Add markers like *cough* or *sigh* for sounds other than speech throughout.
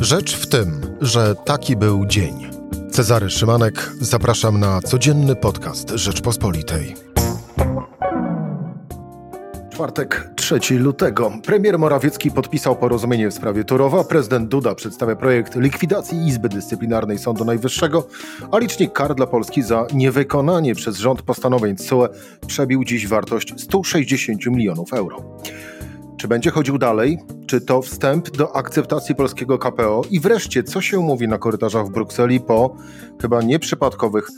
Rzecz w tym, że taki był dzień. Cezary Szymanek, zapraszam na codzienny podcast Rzeczpospolitej. Czwartek, 3 lutego. Premier Morawiecki podpisał porozumienie w sprawie Turowa. Prezydent Duda przedstawia projekt likwidacji Izby Dyscyplinarnej Sądu Najwyższego, a licznik kar dla Polski za niewykonanie przez rząd postanowień CUE przebił dziś wartość 160 milionów euro. Czy będzie chodził dalej? Czy to wstęp do akceptacji polskiego KPO? I wreszcie, co się mówi na korytarzach w Brukseli po chyba nieprzypadkowych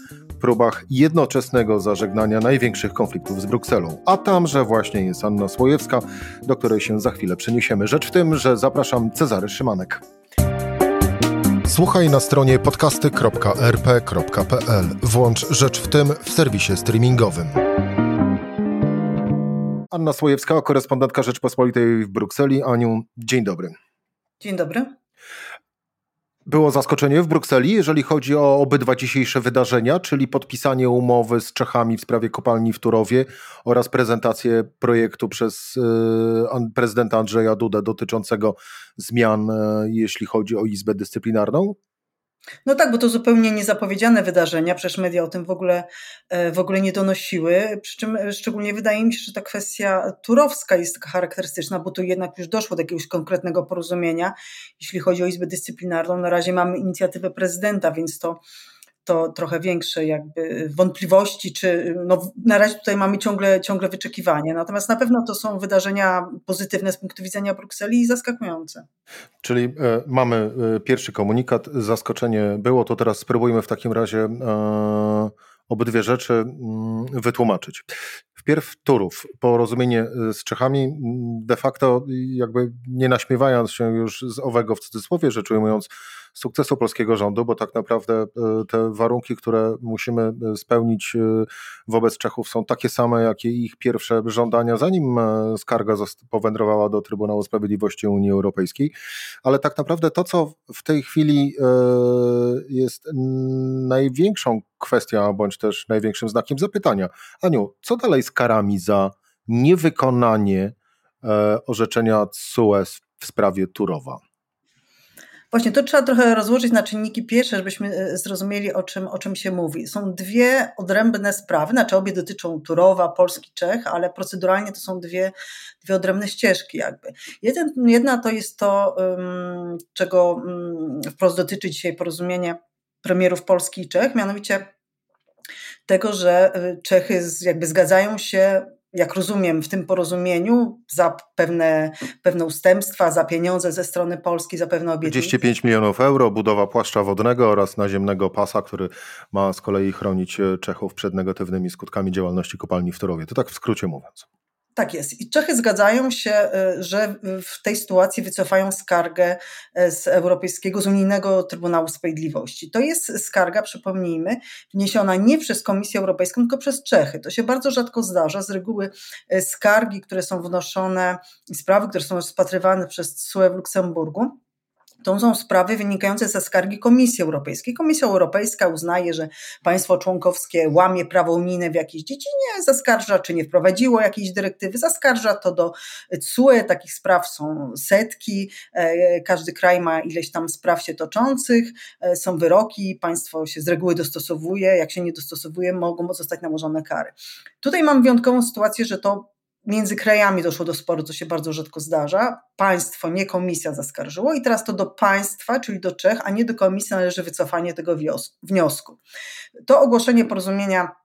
próbach jednoczesnego zażegnania największych konfliktów z Brukselą? A tamże właśnie jest Anna Słojewska, do której się za chwilę przeniesiemy. Rzecz w tym, że zapraszam Cezary Szymanek. Słuchaj na stronie podcasty.rp.pl. Włącz Rzecz w tym w serwisie streamingowym. Anna Słojewska, korespondentka Rzeczpospolitej w Brukseli. Aniu, dzień dobry. Dzień dobry. Było zaskoczenie w Brukseli, jeżeli chodzi o obydwa dzisiejsze wydarzenia, czyli podpisanie umowy z Czechami w sprawie kopalni w Turowie oraz prezentację projektu przez y, prezydenta Andrzeja Dudę dotyczącego zmian, y, jeśli chodzi o Izbę Dyscyplinarną. No tak, bo to zupełnie niezapowiedziane wydarzenia, przecież media o tym w ogóle, e, w ogóle nie donosiły. Przy czym e, szczególnie wydaje mi się, że ta kwestia turowska jest taka charakterystyczna, bo tu jednak już doszło do jakiegoś konkretnego porozumienia. Jeśli chodzi o Izbę Dyscyplinarną, na razie mamy inicjatywę prezydenta, więc to to trochę większe jakby wątpliwości, czy no, na razie tutaj mamy ciągle, ciągle wyczekiwania. Natomiast na pewno to są wydarzenia pozytywne z punktu widzenia Brukseli i zaskakujące. Czyli e, mamy e, pierwszy komunikat, zaskoczenie było, to teraz spróbujmy w takim razie e, obydwie rzeczy mm, wytłumaczyć. Wpierw Turów, porozumienie z Czechami, mm, de facto jakby nie naśmiewając się już z owego w cudzysłowie rzecz ujmując, sukcesu polskiego rządu, bo tak naprawdę e, te warunki, które musimy e, spełnić e, wobec Czechów są takie same, jakie ich pierwsze żądania, zanim skarga powędrowała do Trybunału Sprawiedliwości Unii Europejskiej. Ale tak naprawdę to, co w tej chwili jest największą kwestią, bądź też największym znakiem zapytania. Aniu, co dalej z karami za niewykonanie orzeczenia CUE w sprawie Turowa? Właśnie to trzeba trochę rozłożyć na czynniki pierwsze, żebyśmy e, zrozumieli, o czym, o czym się mówi. Są dwie odrębne sprawy, znaczy obie dotyczą Turowa, Polski, Czech, ale proceduralnie to są dwie, dwie odrębne ścieżki jakby. Jeden, jedna to jest to, czego wprost dotyczy dzisiaj porozumienie premierów Polski i Czech, mianowicie tego, że e, Czechy jakby zgadzają się jak rozumiem, w tym porozumieniu za pewne, pewne ustępstwa, za pieniądze ze strony Polski, za pewne obietnice. 25 milionów euro, budowa płaszcza wodnego oraz naziemnego pasa, który ma z kolei chronić Czechów przed negatywnymi skutkami działalności kopalni w Turowie. To tak w skrócie mówiąc. Tak jest. I Czechy zgadzają się, y, że w tej sytuacji wycofają skargę y, z Europejskiego, z Unijnego Trybunału Sprawiedliwości. To jest skarga, przypomnijmy, wniesiona nie przez Komisję Europejską, tylko przez Czechy. To się bardzo rzadko zdarza. Z reguły y, skargi, które są wnoszone, sprawy, które są rozpatrywane przez CUE w Luksemburgu, to są sprawy wynikające ze skargi Komisji Europejskiej. Komisja Europejska uznaje, że państwo członkowskie łamie prawo unijne w jakiejś dziedzinie, zaskarża, czy nie wprowadziło jakiejś dyrektywy, zaskarża to do CUE. Takich spraw są setki. E, każdy kraj ma ileś tam spraw się toczących, e, są wyroki, państwo się z reguły dostosowuje. Jak się nie dostosowuje, mogą zostać nałożone kary. Tutaj mam wyjątkową sytuację, że to między krajami doszło do sporu, co się bardzo rzadko zdarza. Państwo, nie komisja zaskarżyło i teraz to do państwa, czyli do Czech, a nie do komisji należy wycofanie tego wniosku. To ogłoszenie porozumienia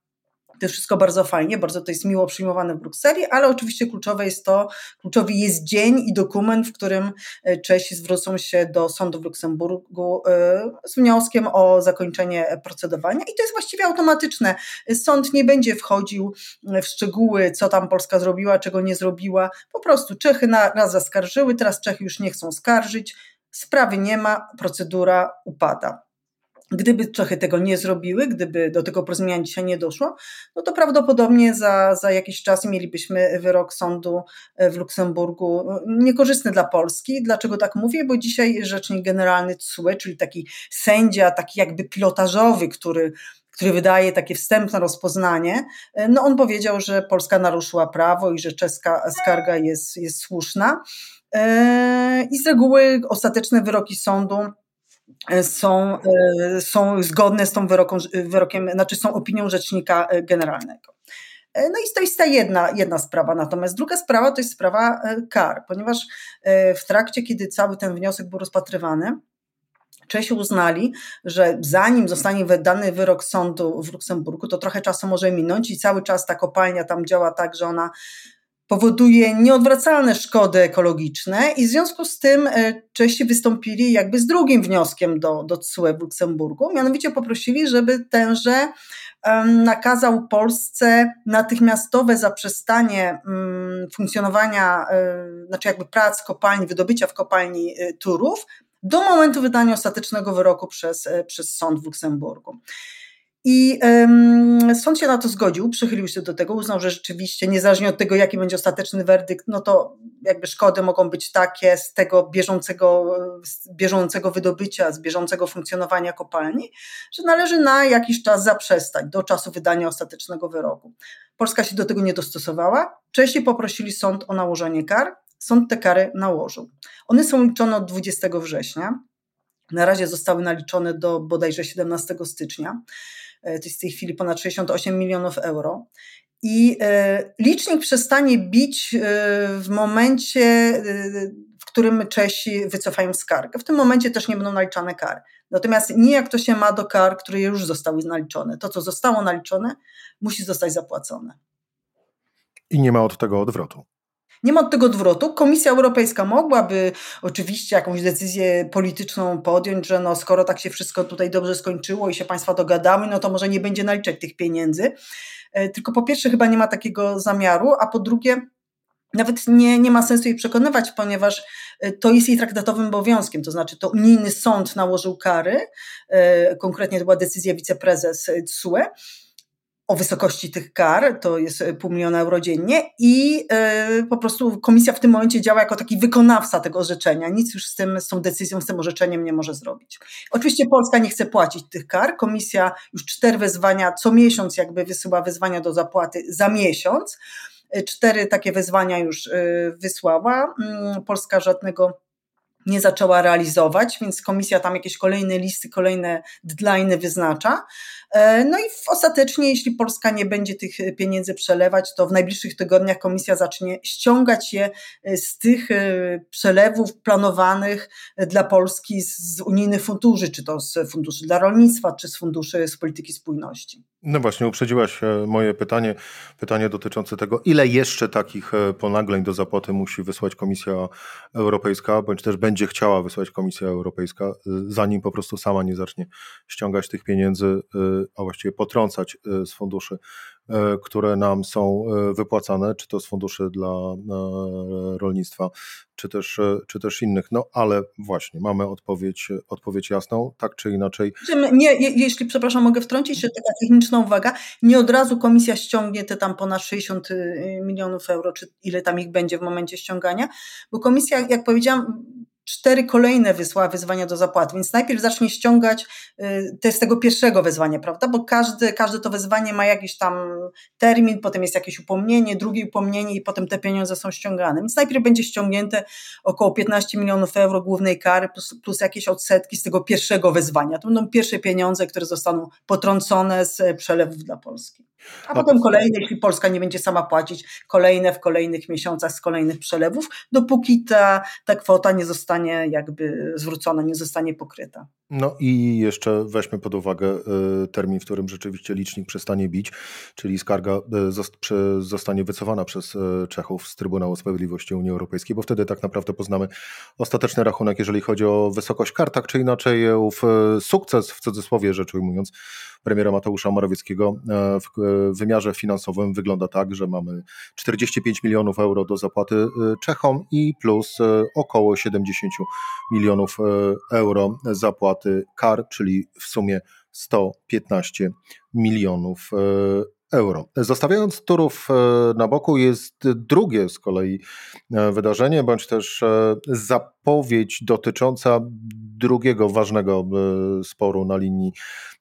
to wszystko bardzo fajnie, bardzo to jest miło przyjmowane w Brukseli, ale oczywiście kluczowe jest to, kluczowy jest dzień i dokument, w którym e, Czesi zwrócą się do sądu w Luksemburgu e, z wnioskiem o zakończenie procedowania i to jest właściwie automatyczne. Sąd nie będzie wchodził w szczegóły, co tam Polska zrobiła, czego nie zrobiła. Po prostu Czechy na raz zaskarżyły, teraz Czechy już nie chcą skarżyć, sprawy nie ma, procedura upada. Gdyby Czechy tego nie zrobiły, gdyby do tego porozumienia dzisiaj nie doszło, no to prawdopodobnie za, za jakiś czas mielibyśmy wyrok sądu e, w Luksemburgu e, niekorzystny dla Polski. Dlaczego tak mówię? Bo dzisiaj rzecznik generalny CUE, czyli taki sędzia, taki jakby pilotażowy, który który wydaje takie wstępne rozpoznanie, e, no on powiedział, że Polska naruszyła prawo i że czeska skarga jest, jest słuszna. i z reguły ostateczne wyroki sądu są, są zgodne z tą wyrokiem, znaczy są opinią rzecznika generalnego. No i to jest ta jedna, jedna sprawa. Natomiast druga sprawa to jest sprawa kar, ponieważ w trakcie, kiedy cały ten wniosek był rozpatrywany, Czesi uznali, że zanim zostanie wydany wyrok sądu w Luksemburgu, to trochę czasu może minąć i cały czas ta kopalnia tam działa tak, że ona powoduje nieodwracalne szkody ekologiczne i w związku z tym e, Czesi wystąpili jakby z drugim wnioskiem do, do CUE w Luksemburgu, mianowicie poprosili, żeby tenże nakazał Polsce natychmiastowe zaprzestanie mm, funkcjonowania, e, znaczy jakby prac kopalni, wydobycia w kopalni e, Turów do momentu wydania ostatecznego wyroku przez, przez sąd w Luksemburgu. I sąd się na to zgodził, przychylił się do tego, uznał, że rzeczywiście, niezależnie od tego, jaki będzie ostateczny werdykt, no to jakby szkody mogą być takie z tego bieżącego, z bieżącego wydobycia, z bieżącego funkcjonowania kopalni, że należy na jakiś czas zaprzestać do czasu wydania ostatecznego wyroku. Polska się do tego nie dostosowała. Czesi poprosili sąd o nałożenie kar. Sąd te kary nałożył. One są liczone od 20 września. Na razie zostały naliczone do bodajże 17 stycznia. E, to jest w tej chwili ponad 68 milionów euro. I e, licznik przestanie bić e, w momencie, w którym Czesi wycofają skargę. W tym momencie też nie będą naliczane kary. Natomiast nijak to się ma do kar, które już zostały naliczone. To, co zostało naliczone, musi zostać zapłacone. I nie ma od tego odwrotu. Nie ma od tego odwrotu. Komisja Europejska mogłaby oczywiście jakąś decyzję polityczną podjąć, że no skoro tak się wszystko tutaj dobrze skończyło i się państwa dogadały, no to może nie będzie naliczać tych pieniędzy. E, tylko po pierwsze chyba nie ma takiego zamiaru, a po drugie nawet nie, nie ma sensu jej przekonywać, ponieważ e, to jest jej traktatowym obowiązkiem, to znaczy to unijny sąd nałożył kary, e, konkretnie to była decyzja wiceprezes CUE, o wysokości tych kar, to jest e, pół miliona euro dziennie i y, po prostu komisja w tym momencie działa jako taki wykonawca tego orzeczenia. Nic już z, tym, z tą decyzją, z tym orzeczeniem nie może zrobić. Oczywiście Polska nie chce płacić tych kar. Komisja już cztery wezwania co miesiąc jakby wysyła wezwania do zapłaty za miesiąc. E, cztery takie wezwania już wysłała. Y, Polska żadnego nie zaczęła realizować, więc komisja tam jakieś kolejne listy, kolejne deadline wyznacza. E, no i ostatecznie, jeśli Polska nie będzie tych pieniędzy przelewać, to w najbliższych tygodniach komisja zacznie ściągać je e, z tych e, przelewów planowanych dla Polski z unijnych funduszy, czy to z funduszy dla rolnictwa, czy z funduszy z polityki spójności. No właśnie, uprzedziłaś moje pytanie, pytanie dotyczące tego, ile jeszcze takich ponagleń do zapłaty musi wysłać Komisja Europejska, bądź też będzie chciała wysłać Komisja Europejska, zanim po prostu sama nie zacznie ściągać tych pieniędzy a właściwie potrącać e, z funduszy, e, które nam są e, wypłacane, czy to z funduszy dla rolnictwa, czy też, czy też innych. No ale właśnie, mamy odpowiedź, odpowiedź jasną, tak czy inaczej. Nie, jeśli, przepraszam, mogę wtrącić się taka techniczna uwaga, nie od razu komisja ściągnie te tam ponad 60 milionów euro, czy ile tam ich będzie w momencie ściągania, bo komisja, jak powiedziałam, cztery kolejne wysłała wyzwania do zapłaty, więc najpierw zacznie ściągać y, te z tego pierwszego wezwania, prawda? Bo każde, każde to wezwanie ma jakiś tam termin, potem jest jakieś upomnienie, drugie upomnienie i potem te pieniądze są ściągane. Więc najpierw będzie ściągnięte około 15 milionów euro głównej kary plus, plus jakieś odsetki z tego pierwszego wezwania. To będą pierwsze pieniądze, które zostaną potrącone z przelewów dla Polski. A potem kolejne, jeśli Polska nie będzie sama płacić, kolejne w kolejnych miesiącach z kolejnych przelewów, dopóki ta, ta kwota nie zostanie jakby zwrócona, nie zostanie pokryta. No i jeszcze weźmy pod uwagę y, termin, w którym rzeczywiście licznik przestanie bić, czyli skarga y, zostanie wycofana przez y, Czechów z Trybunału Sprawiedliwości Unii Europejskiej, bo wtedy tak naprawdę poznamy ostateczny rachunek, jeżeli chodzi o wysokość kar, tak czy inaczej ów sukces, w cudzysłowie rzecz ujmując, premiera Mateusza Morawieckiego w wymiarze finansowym wygląda tak, że mamy 45 milionów euro do zapłaty Czechom i plus około 70 milionów euro zapłaty wypłaty kar, czyli w sumie 115 milionów e, euro. Zostawiając Turów e, na boku jest drugie z kolei e, wydarzenie, bądź też zapowiedź dotycząca drugiego ważnego sporu na linii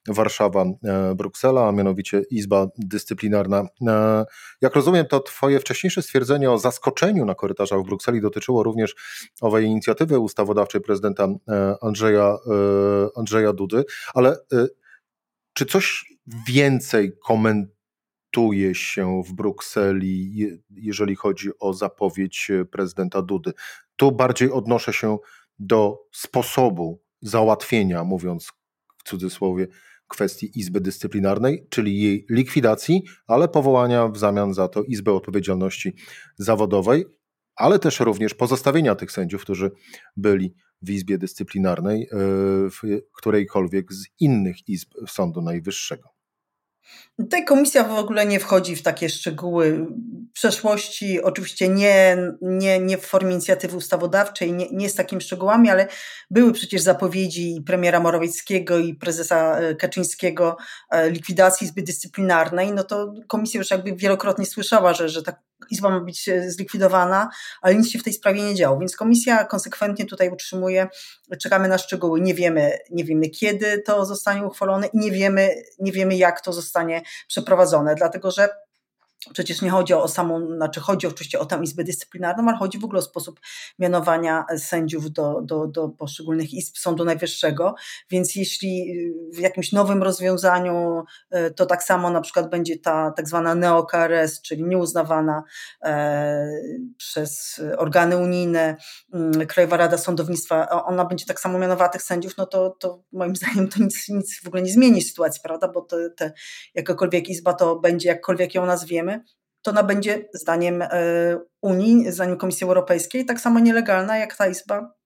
Warszawa-Bruksela, a mianowicie Izba Dyscyplinarna. Jak rozumiem, to Twoje wcześniejsze stwierdzenie o zaskoczeniu na korytarzach w Brukseli dotyczyło również owej inicjatywy ustawodawczej prezydenta Andrzeja, Andrzeja Dudy, ale czy coś więcej komentuje się w Brukseli, jeżeli chodzi o zapowiedź prezydenta Dudy? Tu bardziej odnoszę się do sposobu załatwienia, mówiąc w cudzysłowie, kwestii Izby Dyscyplinarnej, czyli jej likwidacji, ale powołania w zamian za to Izby Odpowiedzialności Zawodowej, ale też również pozostawienia tych sędziów, którzy byli w Izbie Dyscyplinarnej, e, w którejkolwiek z innych izb Sądu Najwyższego. Tutaj komisja w ogóle nie wchodzi w takie szczegóły. Przeszłości oczywiście nie, nie, nie w formie inicjatywy ustawodawczej, nie, nie z takimi szczegółami, ale były przecież zapowiedzi premiera Morawieckiego i prezesa e, Kaczyńskiego e, likwidacji Izby Dyscyplinarnej. No to komisja już jakby wielokrotnie słyszała, że, że tak Izba ma być e, zlikwidowana, ale nic się w tej sprawie nie działo. Więc komisja konsekwentnie tutaj utrzymuje, czekamy na szczegóły. Nie wiemy, nie wiemy kiedy to zostanie uchwalone i nie wiemy, nie wiemy jak to zostanie przeprowadzone, dlatego że Przecież nie chodzi o samą, znaczy chodzi oczywiście o tę Izbę Dyscyplinarną, ale chodzi w ogóle o sposób mianowania sędziów do, do, do poszczególnych izb Sądu Najwyższego, więc jeśli w jakimś nowym rozwiązaniu e, to tak samo na przykład będzie ta tak zwana neo-KRS, czyli nieuznawana e, przez organy unijne mm, Krajowa Rada Sądownictwa, ona będzie tak samo mianowała tych sędziów, no to, to moim *laughs* zdaniem to nic, nic w ogóle nie zmieni sytuacji, prawda, bo te, te jakakolwiek izba to będzie, jakkolwiek ją nazwiemy, to ona będzie zdaniem e, Unii, zdaniem Komisji Europejskiej, tak samo nielegalna jak ta izba,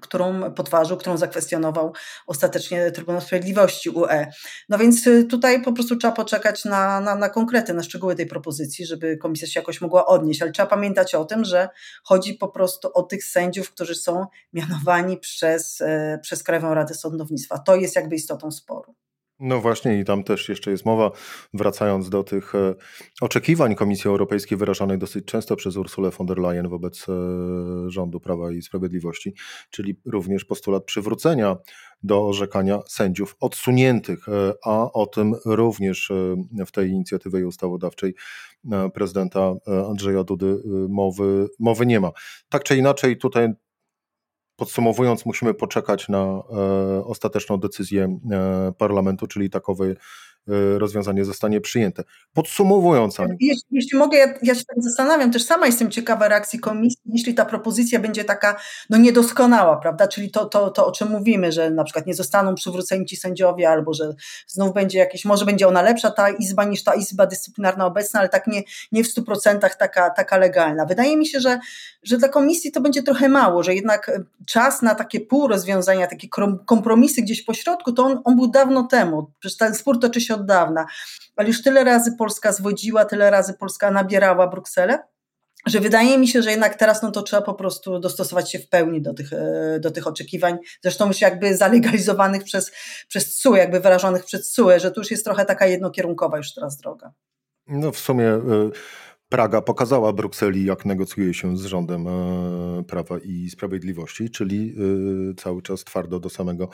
którą podważył, którą zakwestionował ostatecznie Trybunał Sprawiedliwości UE. No więc e, tutaj po prostu trzeba poczekać na, na, na konkrety, na szczegóły tej propozycji, żeby komisja się jakoś mogła odnieść, ale trzeba pamiętać o tym, że chodzi po prostu o tych sędziów, którzy są mianowani przez, e, przez Krajową Radę Sądownictwa. To jest jakby istotą sporu. No właśnie i tam też jeszcze jest mowa, wracając do tych e, oczekiwań Komisji Europejskiej wyrażanych dosyć często przez Ursulę von der Leyen wobec e, rządu Prawa i Sprawiedliwości, czyli również postulat przywrócenia do orzekania sędziów odsuniętych, e, a o tym również w tej inicjatywie ustawodawczej prezydenta Andrzeja Dudy mowy, mowy nie ma. Tak czy inaczej tutaj Podsumowując, musimy poczekać na e, ostateczną decyzję e, parlamentu, czyli takowy rozwiązanie zostanie przyjęte. Podsumowując. Jeśli, jeśli mogę, ja, ja, się tak zastanawiam, też sama jestem ciekawa reakcji komisji, jeśli ta propozycja będzie taka no niedoskonała, prawda, czyli to, to, to o czym mówimy, że na przykład nie zostaną przywróceni ci sędziowie, albo że znów będzie jakieś, może będzie ona lepsza ta izba niż ta izba dyscyplinarna obecna, ale tak nie, nie w stu procentach taka, taka legalna. Wydaje mi się, że, że dla komisji to będzie trochę mało, że jednak czas na takie pół rozwiązania, takie kompromisy gdzieś po środku, to on, on był dawno temu. Przecież ten spór toczy się od dawna. Ale już tyle razy Polska zwodziła, tyle razy Polska nabierała Brukselę, że wydaje mi się, że jednak teraz no to trzeba po prostu dostosować się w pełni do tych, e, do tych oczekiwań, zresztą już jakby zalegalizowanych przez, przez CUE, jakby wyrażonych przez CUE, że tu już jest trochę taka jednokierunkowa już teraz droga. No w sumie y Praga pokazała Brukseli, jak negocjuje się z rządem e, Prawa i Sprawiedliwości, czyli e, cały czas twardo do samego,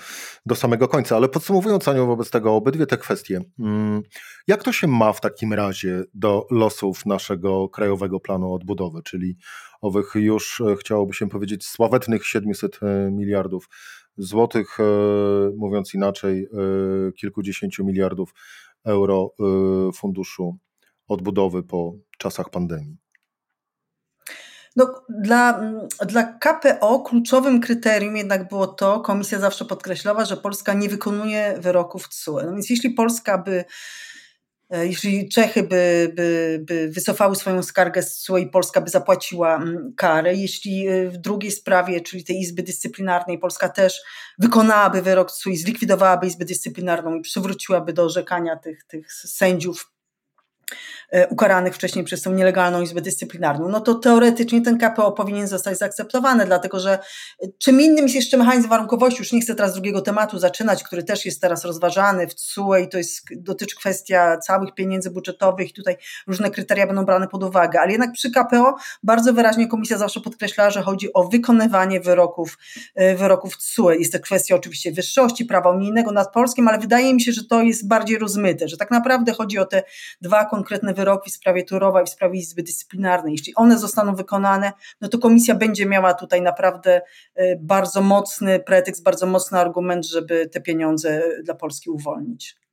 do samego końca. Ale podsumowując, Aniu, wobec tego obydwie te kwestie, mm, jak to się ma w takim razie do losów naszego Krajowego Planu Odbudowy, czyli owych już, e, chciałoby się powiedzieć, sławetnych 700 miliardów złotych, mówiąc inaczej, kilkudziesięciu miliardów euro funduszu odbudowy po czasach pandemii? No, dla, dla KPO kluczowym kryterium jednak było to, komisja zawsze podkreślała, że Polska nie wykonuje wyroków TSUE. No więc jeśli Polska by, e, jeśli Czechy by, by, by wycofały swoją skargę z TSUE i Polska by zapłaciła karę, jeśli e, w drugiej sprawie, czyli tej Izby Dyscyplinarnej, Polska też wykonałaby wyrok TSUE i zlikwidowałaby Izbę Dyscyplinarną i przywróciłaby do orzekania tych, tych sędziów ukaranych wcześniej przez tą nielegalną Izbę Dyscyplinarną, no to teoretycznie ten KPO powinien zostać zaakceptowany, dlatego że e, czym innym jest jeszcze mechanizm warunkowości, już nie chcę teraz drugiego tematu zaczynać, który też jest teraz rozważany w CUE i to jest, dotyczy kwestia całych pieniędzy budżetowych tutaj różne kryteria będą brane pod uwagę, ale jednak przy KPO bardzo wyraźnie komisja zawsze podkreślała, że chodzi o wykonywanie wyroków, e, wyroków CUE. Jest to kwestia oczywiście wyższości prawa unijnego nad polskim, ale wydaje mi się, że to jest bardziej rozmyte, że tak naprawdę chodzi o te dwa konkretne wyroki w sprawie Turowa i w sprawie Izby Dyscyplinarnej. Jeśli one zostaną wykonane, no to komisja będzie miała tutaj naprawdę e, bardzo mocny pretekst, bardzo mocny argument, żeby te pieniądze dla Polski uwolnić.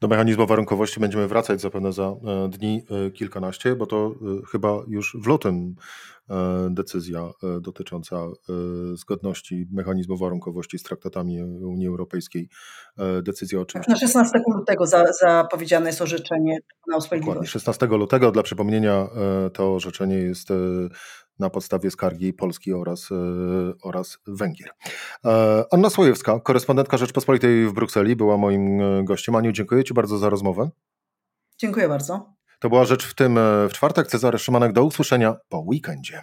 Do mechanizmu warunkowości będziemy wracać zapewne za e, dni e, kilkanaście, bo to chyba już w lutym E, decyzja e, dotycząca e, zgodności mechanizmu warunkowości z traktatami Unii Europejskiej. Decyzja oczywiście. Na 16 lutego zapowiedziane jest orzeczenie Trybunału Sprawiedliwości. 16 lutego, dla przypomnienia, to orzeczenie jest na podstawie skargi Polski oraz, oraz Węgier. Anna Słojewska, korespondentka Rzeczpospolitej w Brukseli, była moim gościem. Aniu, dziękuję Ci bardzo za rozmowę. Dziękuję bardzo. To była rzecz w tym e, w czwartek. Cezary Szymanek, do usłyszenia po weekendzie.